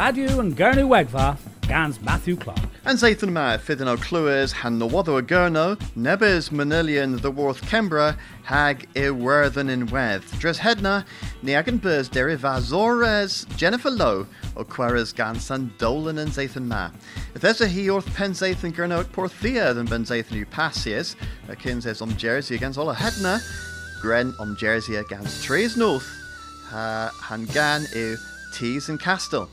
Radio and Gurnu Wegva, Gans Matthew Clark. And Zathan Ma, Fidden O'Cluis, Han no Wado a Gurno, Nebes Manilian the Worth Kembra, Hag i Worthen in Weth, Dres Hedna, Niagan Burs Derivazores, Jennifer Lowe, O'Queras Gansan Dolan and Zathan Ma. If there's a he orth pen Zathan Gurno at Porthia then Ben Zathan Upasius, a kin says om Jersey against Ola Hedna, Gren om Jersey against Trees North, Han Gan i Tees and Castle.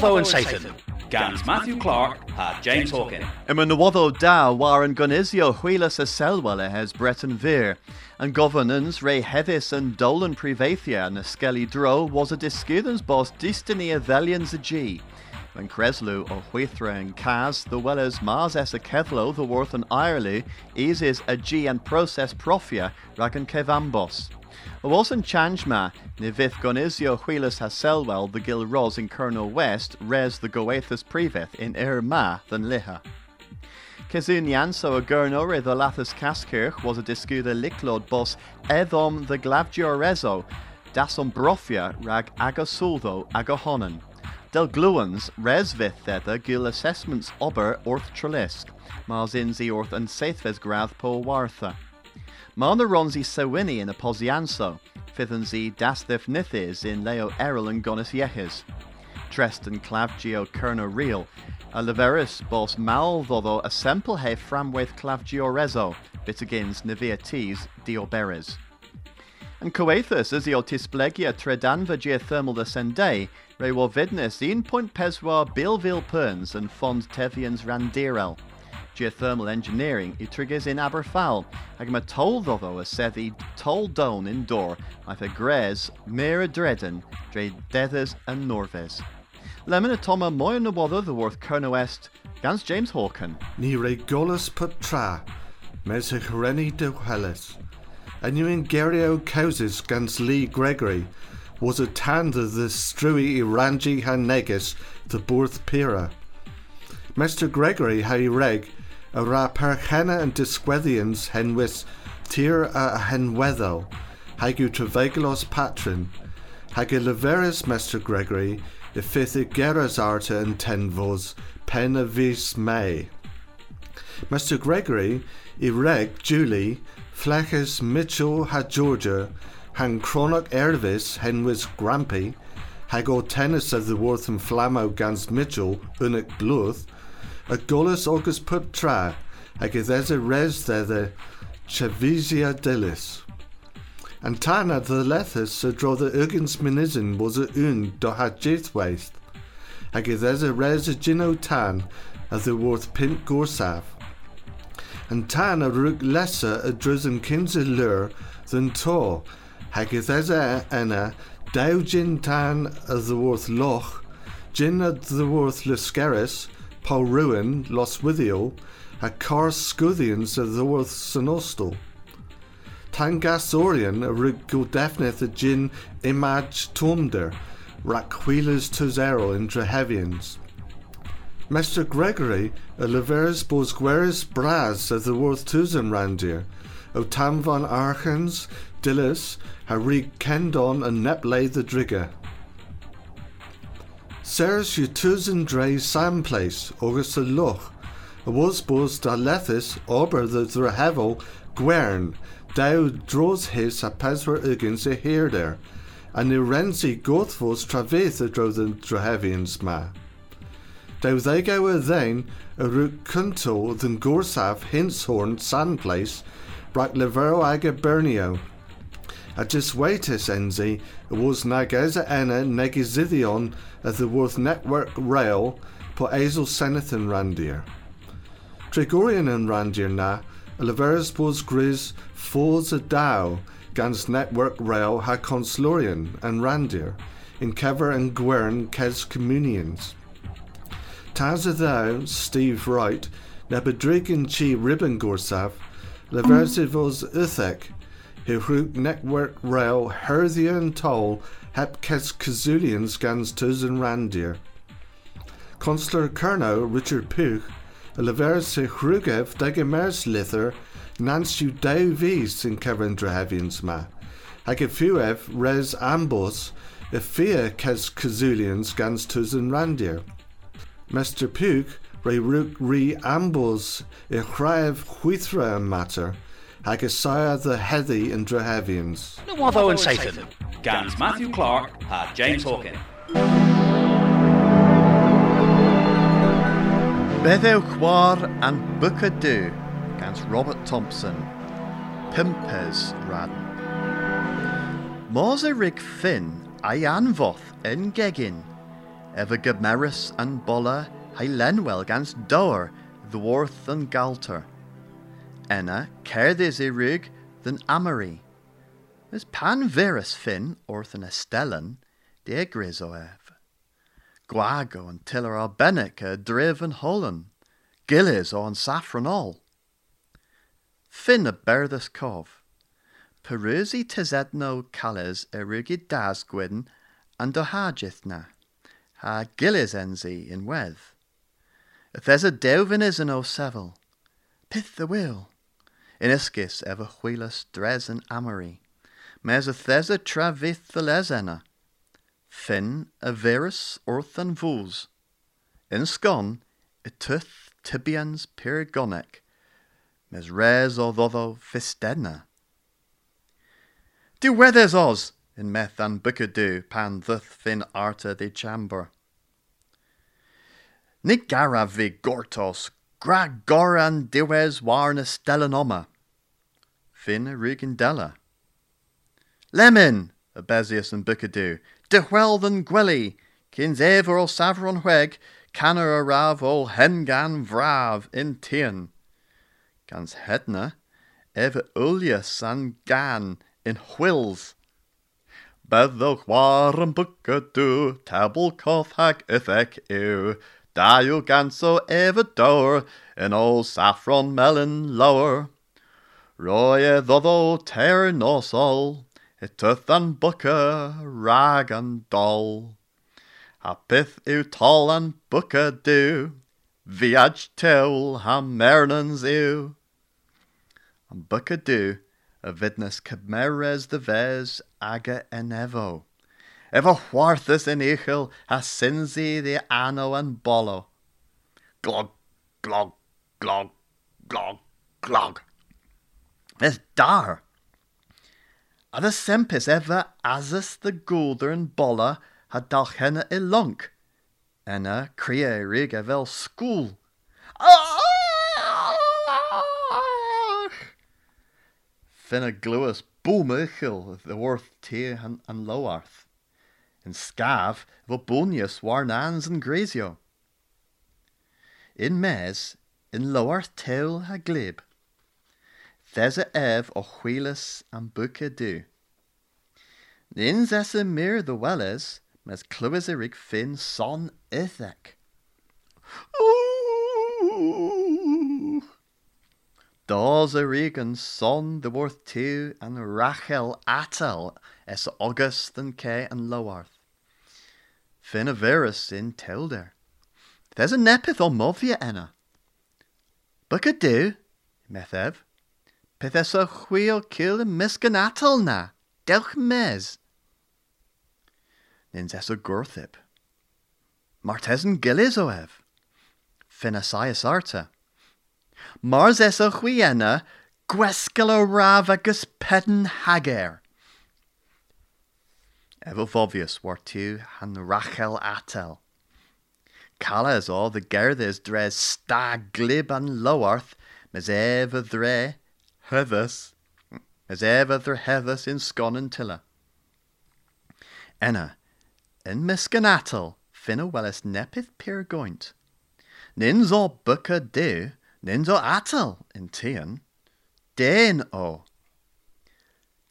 And Satan. Gans Matthew Clark had James Hawkin. Nawaddo da war an gonisio huilas a selwale has Breton Veer, and governance Ray Hevis and Dolan Privathia na Skelly Dro was a discudens boss destiny of Valians a G. When Creslu or Huithra and Kaz, the well as Mars es a Kevlo, the worth and Irely, is a G and process profia, ragan kevambos. Owasan Chanjma, Nivith Gonisio Huilas Haselwell, the Gil Ros in Colonel West, res the Goethus Priveth in Irma than Liha. Kezun Yanso a Gurnore the Lathus Kaskirch was a discuda Licklod boss Edom the Glavgior Rezo, Dasom Brofia rag Agasuldo Agahonen. Del Gluans resvith theta gil assessments ober orth trelisk, Mars orth and Saithves grath po wartha. Mana ronzi sewini in a posianso, fithenzi dasthif nithis in leo eril and gonis yehes. Treston clavgio kerno real, a leveris bos mal a semple he framweth clavgio rezo, bitagins nivia tes dioberes. And coethus as tisplegia tredanva geothermal descende, re wo vidnis in point peswa bilvil perns and fond tevians randirel geothermal engineering i triggers in Aberfall, ag mae told ddo a seddi tol down in dor maeth a gres mera dreden dre dethers and norves. Lemon a toma the worth Kerno West, gans James Hawken. Ni re golus tra, mes choreni de helis. A new ingerio causes gans Lee Gregory was a tanda the strui han negus the borth pira. Mr. Gregory ha reg a ra perchena and disquethians henwis tir a henweddo, hagu trevegelos patron, hage leveris Mr. Gregory, the fifth geras arta and tenvos, pena vis may. Mr. Gregory, ireg Julie, fleches Mitchell ha Georgia, han chronoc ervis henwis grampy, hago tennis of the worth and flamo gans Mitchell, unik bluth, a golus august pub tra, ag a res the Chavisia delis. And the lethus so draw the urgens minizin was a un do ha jithwaith, ag a res a gino tan as the worth pint gorsav. And tan a lesser a drusen kinse lur than to, hag yddes a enna daw gin tan as the worth loch, gin at the worth luskeris, Paul Ruin, Los Withiel, a Car Scuthians of the Worth Sonostal. Tangasorian a Rugul Defneth a Gin Image Tomder, Raquilers Tozero in Drehevians. Mr. Gregory a Leveris Bosgueris Braz of the Worth Tuzan Randir, O Tam von Archens, Dillis, Harig Kendon and Neplay the Drigger. Seres you tusen dre sam place, August a loch, a was bos da lethis, ober the drehevel, gwern, dau draws his a peswer ugins a here there, and irensi gothvos traveth a dro the drehevians ma. Dau they go a then, a root kunto than gorsav hinshorn sand place, brak levero aga bernio, a just waitis enzi was nageza ena negizithion of the Worth Network Rail po azel senathan randir. Tregorian and randir na, a leveris pos gris falls a dow gans Network Rail ha conslorian and randir, in kever and gwern kes communions. Taza thou, Steve Wright, nebedrigan chi ribbon gorsav, leversivos uthek, Hiruk Network Rail Herthian Toll Hep Kes Kazulians Gans Tuzen Randir. Consular Kerno Richard Puch, Lever se Hrugev Degemers Lither, Nansu Dauvis in Kevin Drahavians Ma. Hagefuev Res Ambos, Ifia Kes Kazulians Gans Tuzen Randir. Mr. Puch, Re Ruk Re Ambos, Ichraev Huithra Matter, Hagasaya the Hethi and Drehavians. Watho and Satan. Gans Matthew Clark had James Hawkin. Beddew Chwar and Bookadoo, gans Robert Thompson. Pimpers Radden. Mors a rig fin a anfoth yn gegin. ever gemeris and bolla, hy lenwel gans dower, dwarth and galter. Enna, cerdis i rug, than amory. Is pan verus fin, orth an estellan, de gris o ev. Gwago and tiller ar bennick a driv and hollen, gillis o an saffron all. Fin a berthus cov. Perusi tezedno calles erugi dasgwyn and dohagithna, ha gillis enzi in weth. There's a devin is an o sevel, pith the will. In iscis ever wheelus dres and amory, mes a thesa travith the lesena, fin a verus orth and vools. In scon, a tuth tibians pyrgonic, mes res o ddodo fistedna. Do weathers os, in meth and bucadu pan thuth fin arta de chamber. Nig gara vi gortos, gra goran diwes warna stellanoma. Fin a rigandella. Lemon, a Bezius and bucadu, de than gwelly, kins ever o savron hweg, canner a rav ol hengan vrav in tien. Gans hedna, ever ulius san gan in whills. Beddwch war yn bwcadw, tabl coth hag ithec yw, da yw ganso ever dower, in ol saffron melon lower. Roi e ddoddo ter nosol, tuth an bucca, rag and doll. A pith yw tol an bucca du, viaj tewl ha mernans yw. An bucca du, a vidness cameres the ves aga enevo. Ever wharthus in ichel ha sinzi the ano and bolo. Glog, glog, glog, glog, glog. Es dar. A the sempis ever asus the goulder and bolla had dalchena ilunk. Enna crea rig evel school. Finna gluas boomachil the worth and, and lowarth. In scav vo bonius warnans and grazio. In mes, in lowarth tail ha glib. Thesa ev o wheelis and buca du. Nin zessa mir the welles, mes cluis erig fin son ithek. Ooh! Dós a rigan son the worth two and Rachel Atel es August and K and Lowarth. Fin a verus in Tilder. There's a nepith o movia enna. Buca du, methev. Peth es a chwil kill and misgan atal na. Delch mes. Nins es a gorthip. Martesen gillis o ev. Fin a sias arta. Mars es a chwienna, gwesgal o raf agus pedin hager. Efo fofius war tu han Rachel atel. Cala is all the gerthis dres stag glib an lowarth, mes eva dre, hevis, mes eva dre hevis in scon and tilla. Enna, in miscanatel, finna wellis nepith pir goint. Nins all bucca de, nins o atal in tian. Den o.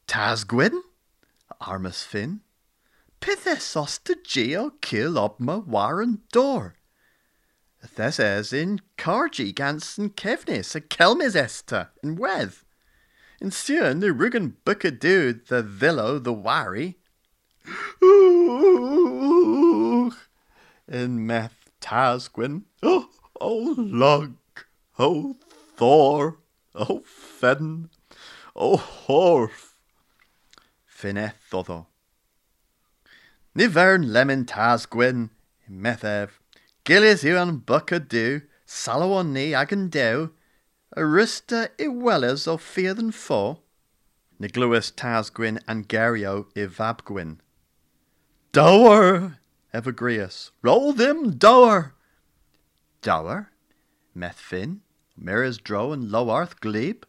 Tas gwyn, armas fin. Pithes os to geo kill ob ma warren door. Thes es in cargi gans and kevnis a kelmis esta in weth. In sian the rugan bucka dude the villo the wari. In meth tasgwyn. Oh, oh lug. Oh Thor. Oh Fedden. Oh Horf. Finneth otho. Nivern lemon tasgwyn. Methev. Gillis yw an bucka du. Salawon ni ag an dew. Arista i wellers o fear than fo. Nigluis tasgwyn and gario i vabgwyn. Dower! Evergreus. Roll them dower! Dower? Methfin? Miras dro and lowarth glebe?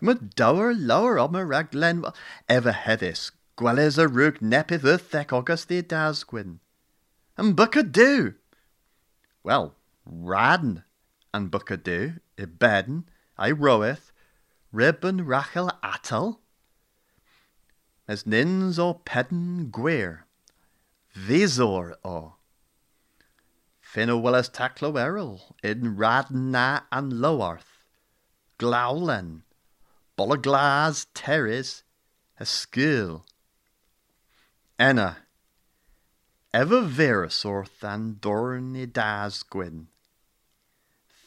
Ma dower lower o ma raglen ever hedis, gwelles a rug nepith y thec Augusti dasgwyn. and Buckadoo. Well, Radn and Buckadoo, i bedden, I roweth, ribbon rachel atal. As nins o pedden gwir, visor o. Fin o taclo eril, in Radn na and lowarth, glowlen, bolaglas terris, a skill. Enna, ever verus orth an dorn i das gwyn.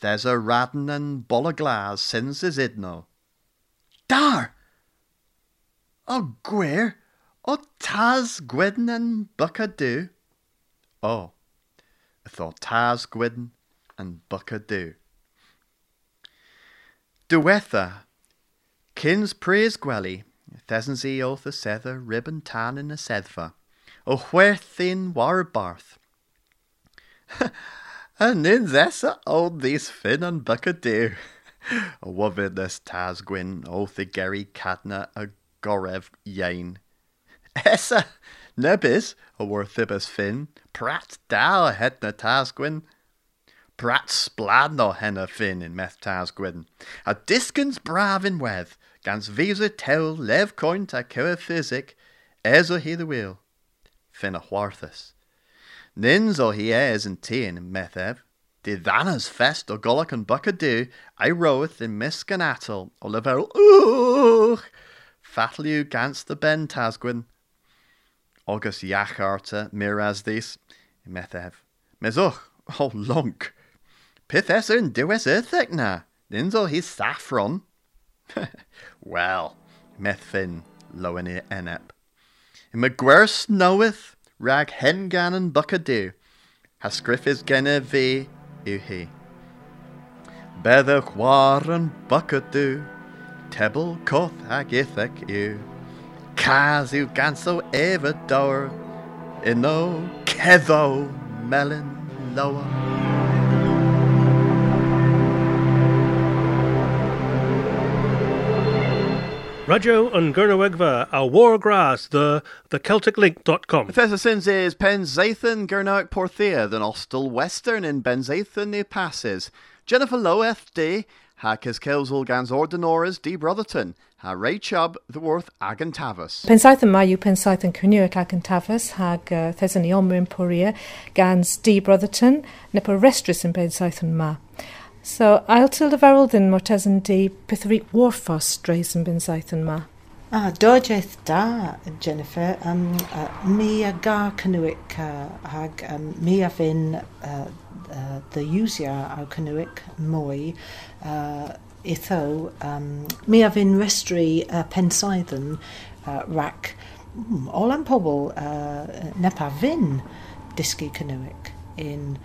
There's a radden and bolaglas since is idno. Dar! O gwir, o tas gwyn and buckadoo. Oh, thought tas gwyn and buckadoo. Diwetha, kins praise gwelly, thesensy oath a sether ribbon tan in a seddfa, o chwerthin war barth. and in thessa old these fin and buckadoo. A wofid this tas gwyn oath a Gary cadna a gorev yain. Essa, nebis, a worthibus fin, prat dal a het na tas gwyn. Prat splad no henna fin in meth tas gwyn. A diskins brav in weth, gans visa tell lev coint a coa physic, es o he the wheel. Fin a hwarthus. Nins o he es in teen in meth ev. Di fest o golok and buckadoo, I roweth in miskan atal, o level ooh, fatliu gans the ben tasgwyn. August yacharta miraz this, in meth ev. Mezuch, o lunk. Pith es yn diwes earthec na, nins o his saffron. well, meth fin, lowen enep. In gwers knoweth, rag hen gan and buckadoo, ha scriff is genne ve yw hi. Bedda chwar and buckadoo, tebel coth ag ithec yw. Cas yw ganso ever dower, inno ceddo melon lower. Rajo and Gurnawegva, our Wargrass, the thecelticlink.com. Thessa sins is Penzathan Gurnoak Porthia, than Ostel Western in Benzathan ne passes. Jennifer Loeth D. Ha Kis Kilsel Gans Ordinoras D. Brotherton. Ha Ray Chubb the Worth Agantavus. Pensaeth yma yw pensaeth yn cynnig ac yn tafas hag uh, thesyn i omr yn poria gans D. Brotherton neu po restris yn pensaeth yma. So, ail tilde feroldyn mor tesyn di pethri warfos dreis yn byn saith yn ma. A, ah, dojaeth da, Jennifer. Um, uh, mi a ga cynwyc uh, hag um, mi a fyn uh, uh, the usia ar cynwyc mwy uh, itho um, mi a fyn restri uh, pensaiddyn uh, rac mm, olam pobl uh, nepa fyn dysgu cynwyc in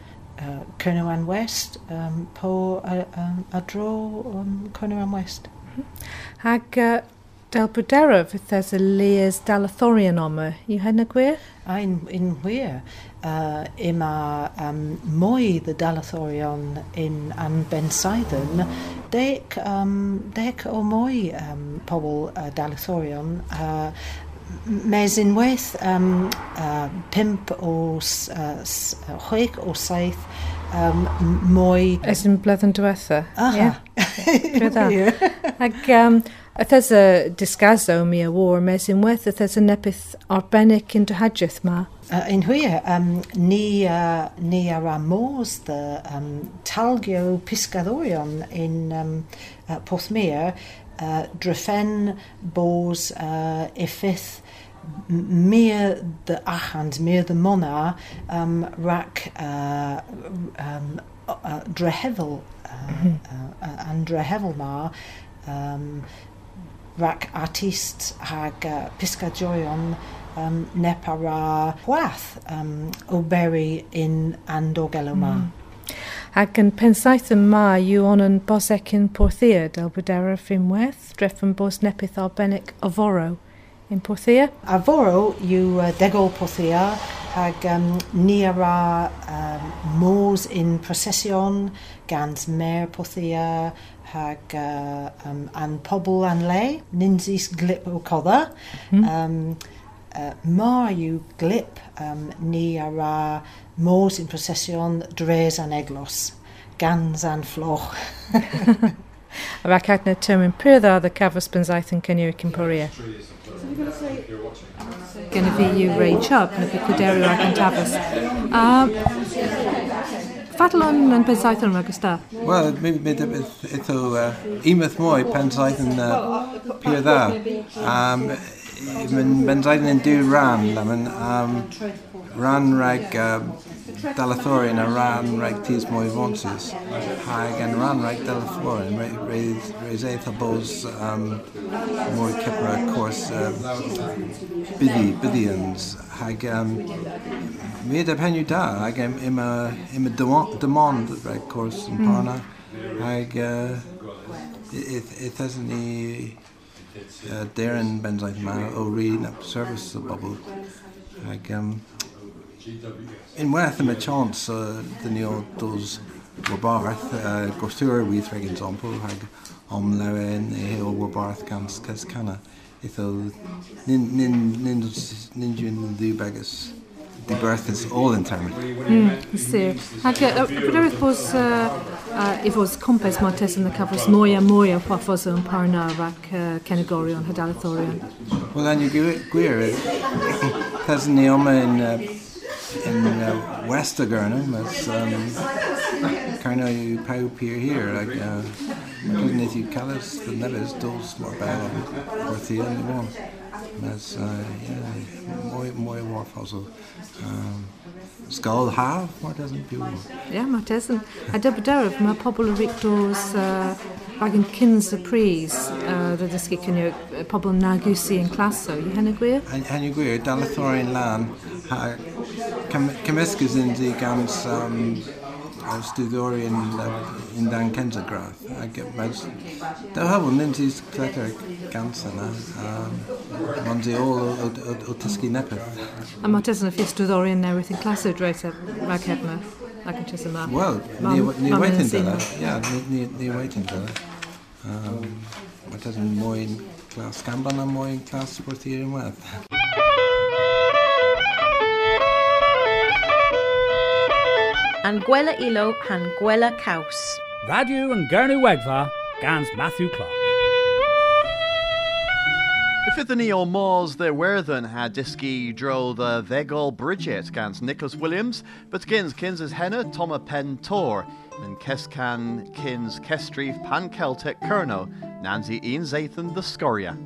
uh, Cwnewan West, um, po a, um, a dro um, Cwnewan West. Mm. Hag uh, del Bwdera fydd y leis dalathorion oma, yw hyn y gwir? A un, un wir. Uh, yma um, mwy dy dalathorion yn anbensaidden, dec, um, dec o mwy um, pobl uh, dalathorion, uh, Mes unwaith um, uh, pimp o s, uh, s, uh, chwech o saith um, mwy... Ys yn bledd yn diwetha. Aha. Yeah. Ac um, Ythys y disgazo mi a war mes unwaith ythys y nepeth arbennig yn dyhadiaeth ma. Uh, yn hwyr, um, ni, uh, ni ar a môs dy um, talgio pisgaddorion yn um, uh, Porthmere uh, drefen bos uh, effith meer de achand, meer de mona, um, rac uh, um, uh, drehevel, uh, uh, uh, an drehevel ma, um, rac artist hag uh, pisgadjoion um, nepara hwath um, o beri in andogelo ma. Ac yn pensaeth yn ma yw on yn bos ecyn porthia del bwdera ffrinweth, dref yn bos nepeth arbennig aforo yn porthia. Aforo yw uh, degol porthia ag um, ni ara um, môs in prosesion gans mer porthia hag uh, um, an pobl an le, ninsis glip o codda. Mm. Um, uh, mar yw glip um, ni a ra môs in procession dres an eglos, gans an floch. A ra caitna termyn pyrda the cafos benzaith yn cynnyr cymporia. Gynna fi yw Ray Chubb na fi cwderio ac yn tafos. Fatal o'n yn benzaith yn rhagos da? Wel, mi mi ydw imeth mwy pen saith yn pyr dda. Um, Mae'n benzaith yn dŵ ran, mae'n um, ran rhaid um, dalathorian a ran rhaid tis mwy fonsis. Hag yn ran rhaid dalathorian, reis eith a bos um, mwy cypra cwrs um, byddi, byddians. Hag um, mi ydw penw da, hag im, im, im y dymond rhaid cwrs yn parna. Hag uh, it hasn't ni uh, Darren Benzaith Benzema o rin up service o bobl. ag um, unwaith am y chance uh, dyn ni o dos wabarth, uh, gwrthwyr wyth rhaid example, ag om lewen e o wabarth gans Cascana. Eitho, nyn dwi'n ddiw bagus. The birth is all in term. Mm, Sir. Ac gyda'r bos i fos compes ma tes yn y cyfres mwy a mwy o pwaffos yn parna ac cenegorion, hydalathorion. Wel, yn yw gwir, tes ni oma yn in uh, West Agurna, mas um, carna yw pawb hir, ag uh, mae gwneud yw calas the neves dos mor bel wrth i yn i Mas, uh, yeah, mwy, mwy warf also. Um, Skál haf, mar doesn't byw. Ja, mar doesn't. A dyb dyrf, mae pobl y rictos uh, rag yn cyns y pris, uh, rydw ysgu cynio pobl nagusi yn claso, i hynny gwir? Hynny gwir, dal y thorin lan, cymysgys yn di gans um, studiori yn, yn dan Kenzagrath. Ac mae'n... Da hafon, nyn ti'n cleter gans yna. Mae'n di ôl o tysgu nepeth. A mae tys yn y ffys studiori yn newydd yn claso dreit rhag hebna. Ac yn tys yma. Wel, ni weithyn dyna. Ia, ni weithyn dyna. Mae yn mwy'n clas gamban a mwy'n clas sportir yn wedd. An gwela ilo han gwela caws. Radio and Gernú Wegva, Gans Matthew Clark. Ifithany o Mars the Werthen had disky dro the Vegol Bridget gans Nicholas Williams, but kins kins is henna Toma Pen Tor, and Kescan kins Kestrif Pan Celtic Kerno, Nancy Ian Zathan the Scoria.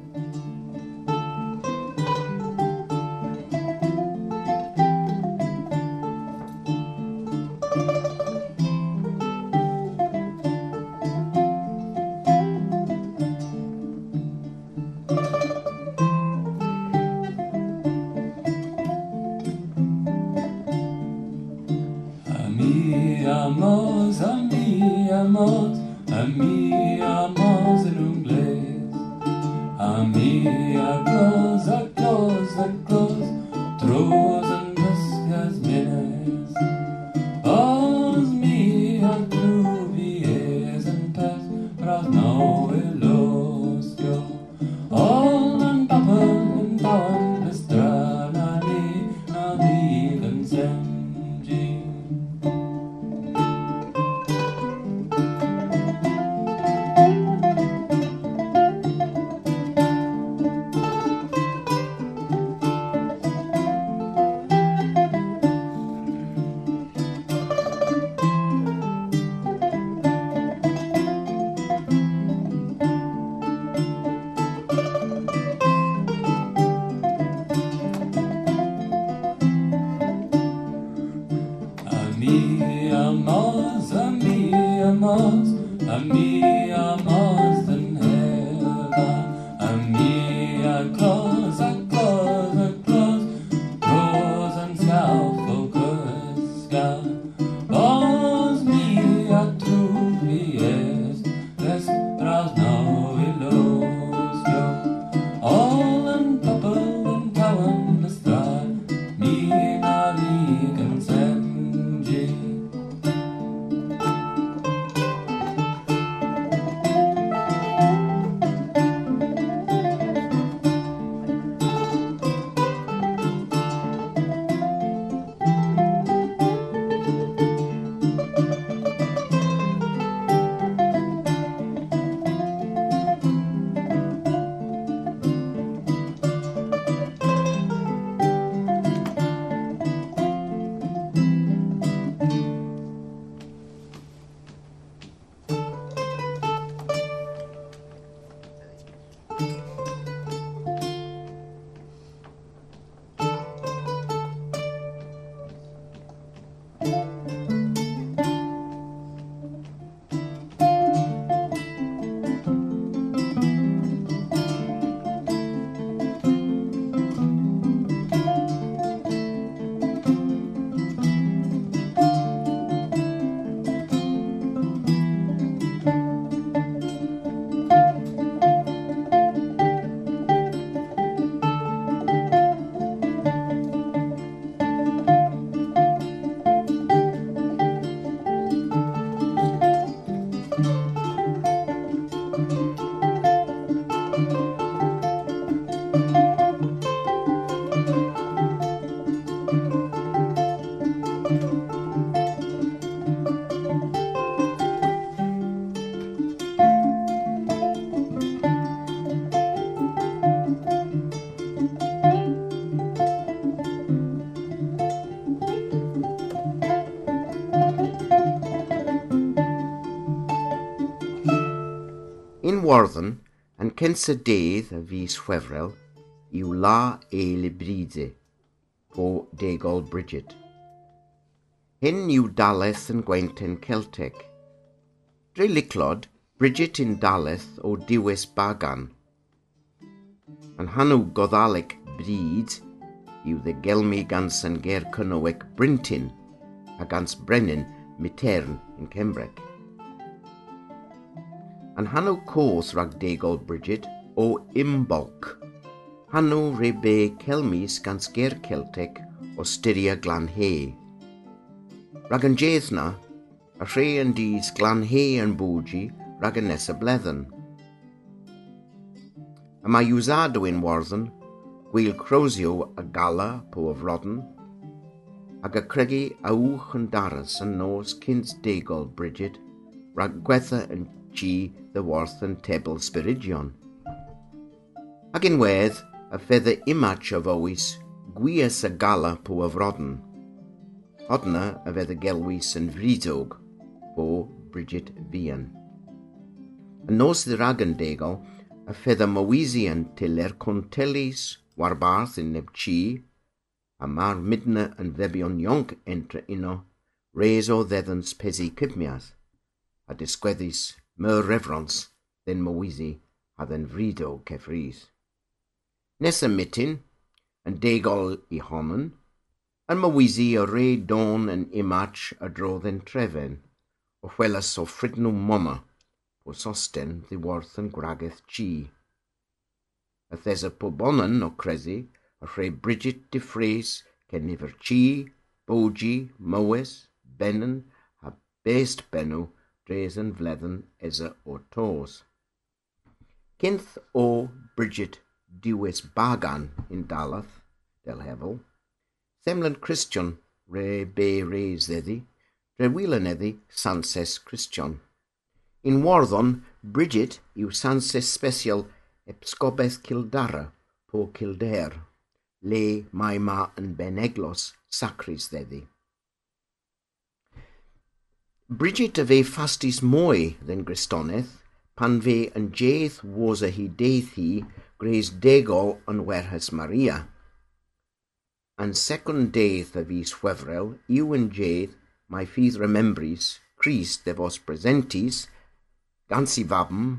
cynsy dydd y fus Chwefrel yw La e Libride o Degol Bridget. Hyn yw daleth yn gweinten Celtic. Dreiliclod, Bridget yn daleth o diwys bagan. Yn hanw goddaleg bryd yw ddegelmi gan Sanger Cynowec Brintyn a gans Brennan Mitern yn Cembrec. Anhanw Cos Ragdegol Bridget o Imbolc. Hanw Rebe Celmis gan Sger Celtic o Styria Glan He. Rag yn jeddna, a rhe yn dys Glan He yn bwgi rag yn nes y bledden. A mae Iwsado yn warddyn, gwyl crosio a gala po o frodden, ag y cregu a wch yn daras yn nos cynt degol Bridget, rag gwetha yn G. Ddyworth yn Tebl Spiridion. Ac unwedd, y fedde imach o fywys, gwies y gala pw yfrodyn. Odna, y fedde gelwys yn fridog, o Bridget Fian. Yn nos ddirag yn degol, y fedde mywisi yn tyler contelis, warbarth yn nebchi, a mar midna yn ddebion ionc entre uno, res o ddeddans pesi cyfmiaeth, a disgweddus myr reverence den mywisi a dden frido cefrys. Nes y mityn, yn degol i yn mywisi o re don yn imach a drodd yn trefen, o chwelas o ffridnw moma, o sosten ddiworth yn gwragaeth chi. Y thes y pobonan o cresi, a rhe Bridget de Fres cen never chi, bogi, moes, benan a best benw dres yn fledden esa o tos. Cynth o Bridget diwys bagan in dalath, del hefel, semlen Christian re be re wylen eddi sanses Christian. In Warthon, Bridget yw sanses special epsgobeth Kildara po Kildare, le mae ma yn beneglos sacris ddeddi. Brigid a fe ffastus mwy yn Gristonydd, pan fe yn jedd wos a hi deith hi greis degol yn werhys Maria. Yn second deith a fi swefrew, yw yn jedd mae ffydd remembris, Christ defos presentis, gans i fabm,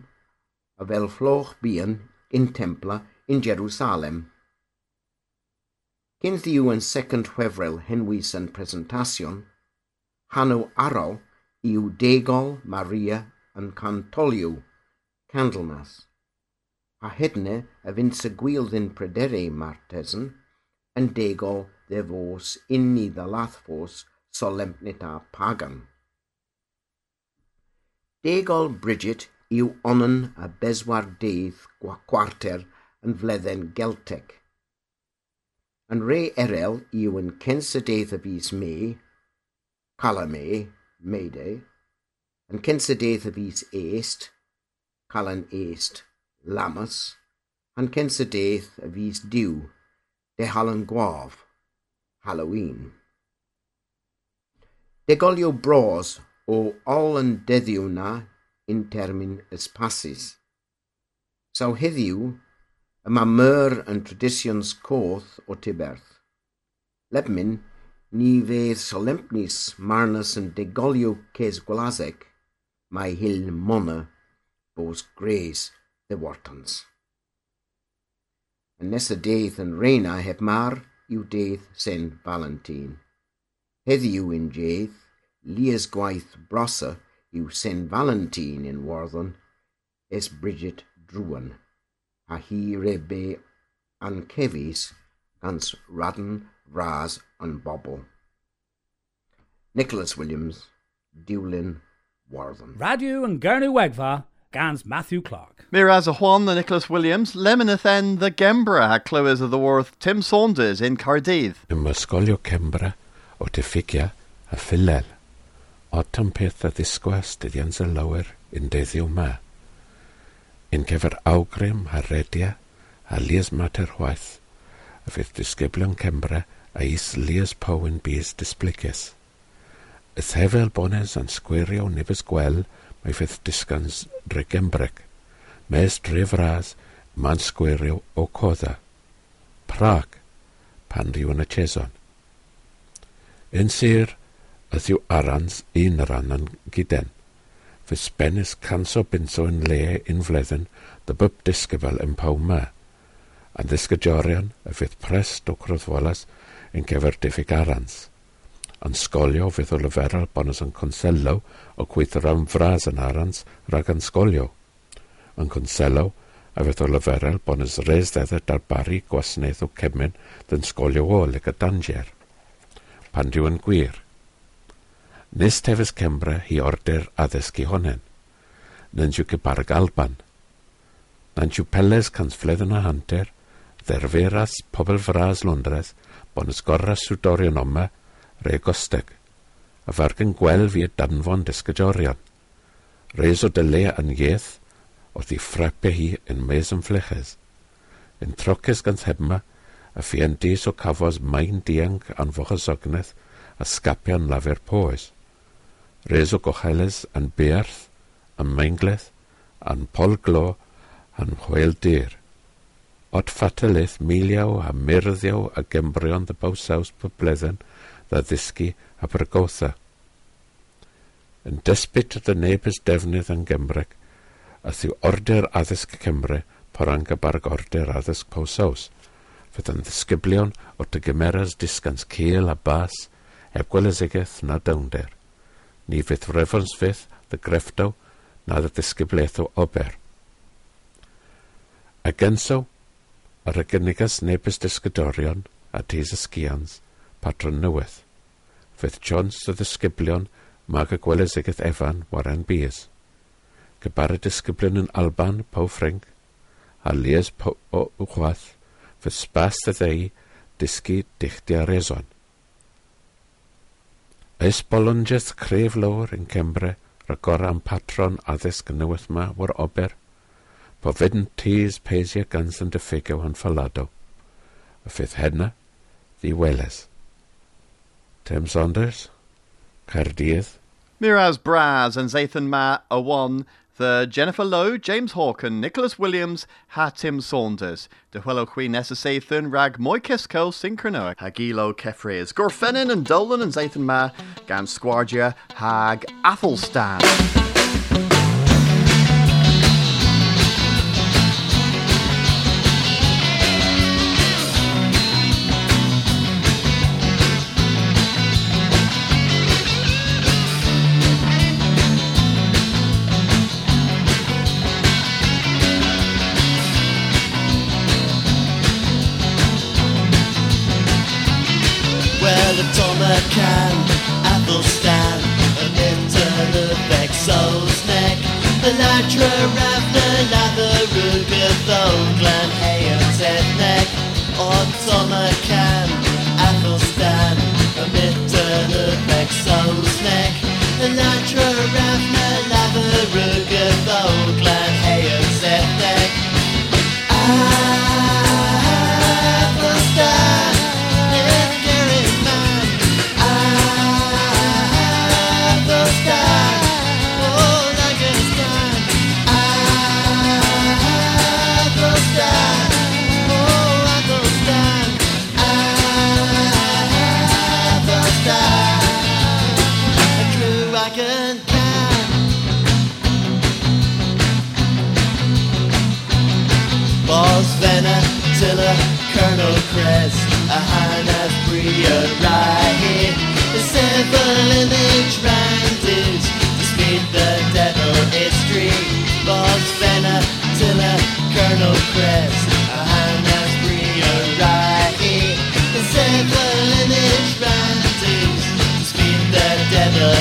a fel floch bian in templa in Jerusalem. Cyn yw yn second chwefrel henwys yn presentasion, hanw arol yw degol Maria yn cantoliw, Candlemas. A hedne y fynd y gwyl ddyn pryderi Martesyn yn degol ddefos unni ddalathfos solemnita pagan. Degol Bridget yw onon a beswar dydd gwarter yn fledden Geltec. Yn re erel yw yn censadeith y bus me, Calame, Mayday, yn cynsadedd y bus est, Calan est, Lamas, yn cynsadedd y bus diw, de Halan Gwaf, Halloween. Degolio bros o ol yn deddiw na in termyn espasis. Saw heddiw, yma myr yn traditions coth o Tiberth. Lebmyn ni fedd solemnis marnas yn degolio ces gwlaseg, mae hil mona bos gres the wartons. Yn nes y deith yn reina heb mar yw deith sen Valentin. Heddiw yn deith, lias gwaith brosa yw sen Valentin in warddon, es Bridget Drwan, a hi rebe an cefis gans radden ras an bobl. Nicholas Williams, Dewlin, Wartham. Radio and Gurney Wegva, Gans Matthew Clark. Miraz a Juan the Nicholas Williams, Lemoneth en the Gembra, ha clywys of the worth Tim Saunders in Cardiff. Ym ysgolio Cembra o diffygia a philel. O tam peth a ddisgwas dyddians y lawer yn deddiw ma. In cefer awgrym a redia a lias mater hwaith a fydd disgyblion Cembra a is Powen bys displicus. Ys hefel bones an sgwirio nifys gwel mae fydd disgans regembrec. Mes dref ras ma'n sgwirio o codda. Prag pan rhyw yn y cheson. Yn sir, yth yw arans un ran yn gyden. Fy sbenys canso binso yn le un fledden, dy byb disgyfel yn paw ma. A'n ddisgydiorion, y fydd prest o croddfolas, yn gyferdyffig arans. Yn sgolio fydd o lyferau bonus yn conselo o gweithio rhan fras yn arans rhag yn sgolio. Yn conselo, a fydd o lyferau bonus res ddedd darbaru gwasanaeth o cemyn dyn sgolio o lyg y danger. Pan diw yn gwir. Nes tefys Cembra hi order addysgu honen. Nyn siw cybarg Alban. Nyn siw peles cansfledd yn y hanter, dderferas pobl fras Londres, bo'n ysgorra swdorion oma, re gosteg, a fargan gwel fi y danfon disgydorion. Reis o dyle yn ieth, oedd ddi frape hi yn mes yn fleches. Yn troces gan thebma, a fian dis o cafos main dianc an ogneth a sgapian lafer poes. Reis o gocheles yn bearth, yn maingleth, yn polglo, yn chweil dir. Ot ffatalith miliaw a myrddiaw a gembrion dy bawsaws pobledden dda ddysgu a brygotha. Yn dysbyd dy nebys defnydd yn Gymreg, a thiw order addysg Cymru porang y barg order addysg pawsaws, fydda'n ddisgyblion o dy gymeras disgans cil a bas, heb gweledigaeth na dawnder. Ni fydd refons fydd dy greffdaw na dy ddisgyblaeth o ober. A gynsaw, yr egenigas nebys disgydorion a des ysgians, patron newydd. Fydd Jones y ddisgyblion mag y gwelesigaeth Efan waran bys. Gybar y disgyblion yn Alban, Pau Ffrenc, a Lies Pau o Wchwath, fydd spas y ddei disgu dichtia ar. Ys bolonjeth cref lawr yn Cembre, ragor am patron addysg newydd ma war ober, po fydyn tîs peisia gans yn diffyg yn ffalado. Y ffydd henna, ddi weles. Tim Saunders, Caerdydd. Miraz Braz and Zathan Ma a one the Jennifer Lowe, James Hawken, Nicholas Williams, ha Tim Saunders, de Huelo Queen Sathan, Rag Moikisco, Synchronoic, Hagilo Kefriz, Gorfenin and Dolan and Zathan Ma, Gan Squardia, Hag Athelstan. Neck Y ladra rafna ladder rwgyddol glan Colonel Crest, a Hannah Bria Ride, the seven image ranges, to speed the devil is street, Boss Venner, Tiller, Colonel Crest, a the seven ranges, to the devil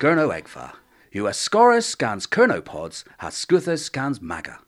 Gurno Egfa. US Scorus scans Kernopods has Scuthus scans Maga.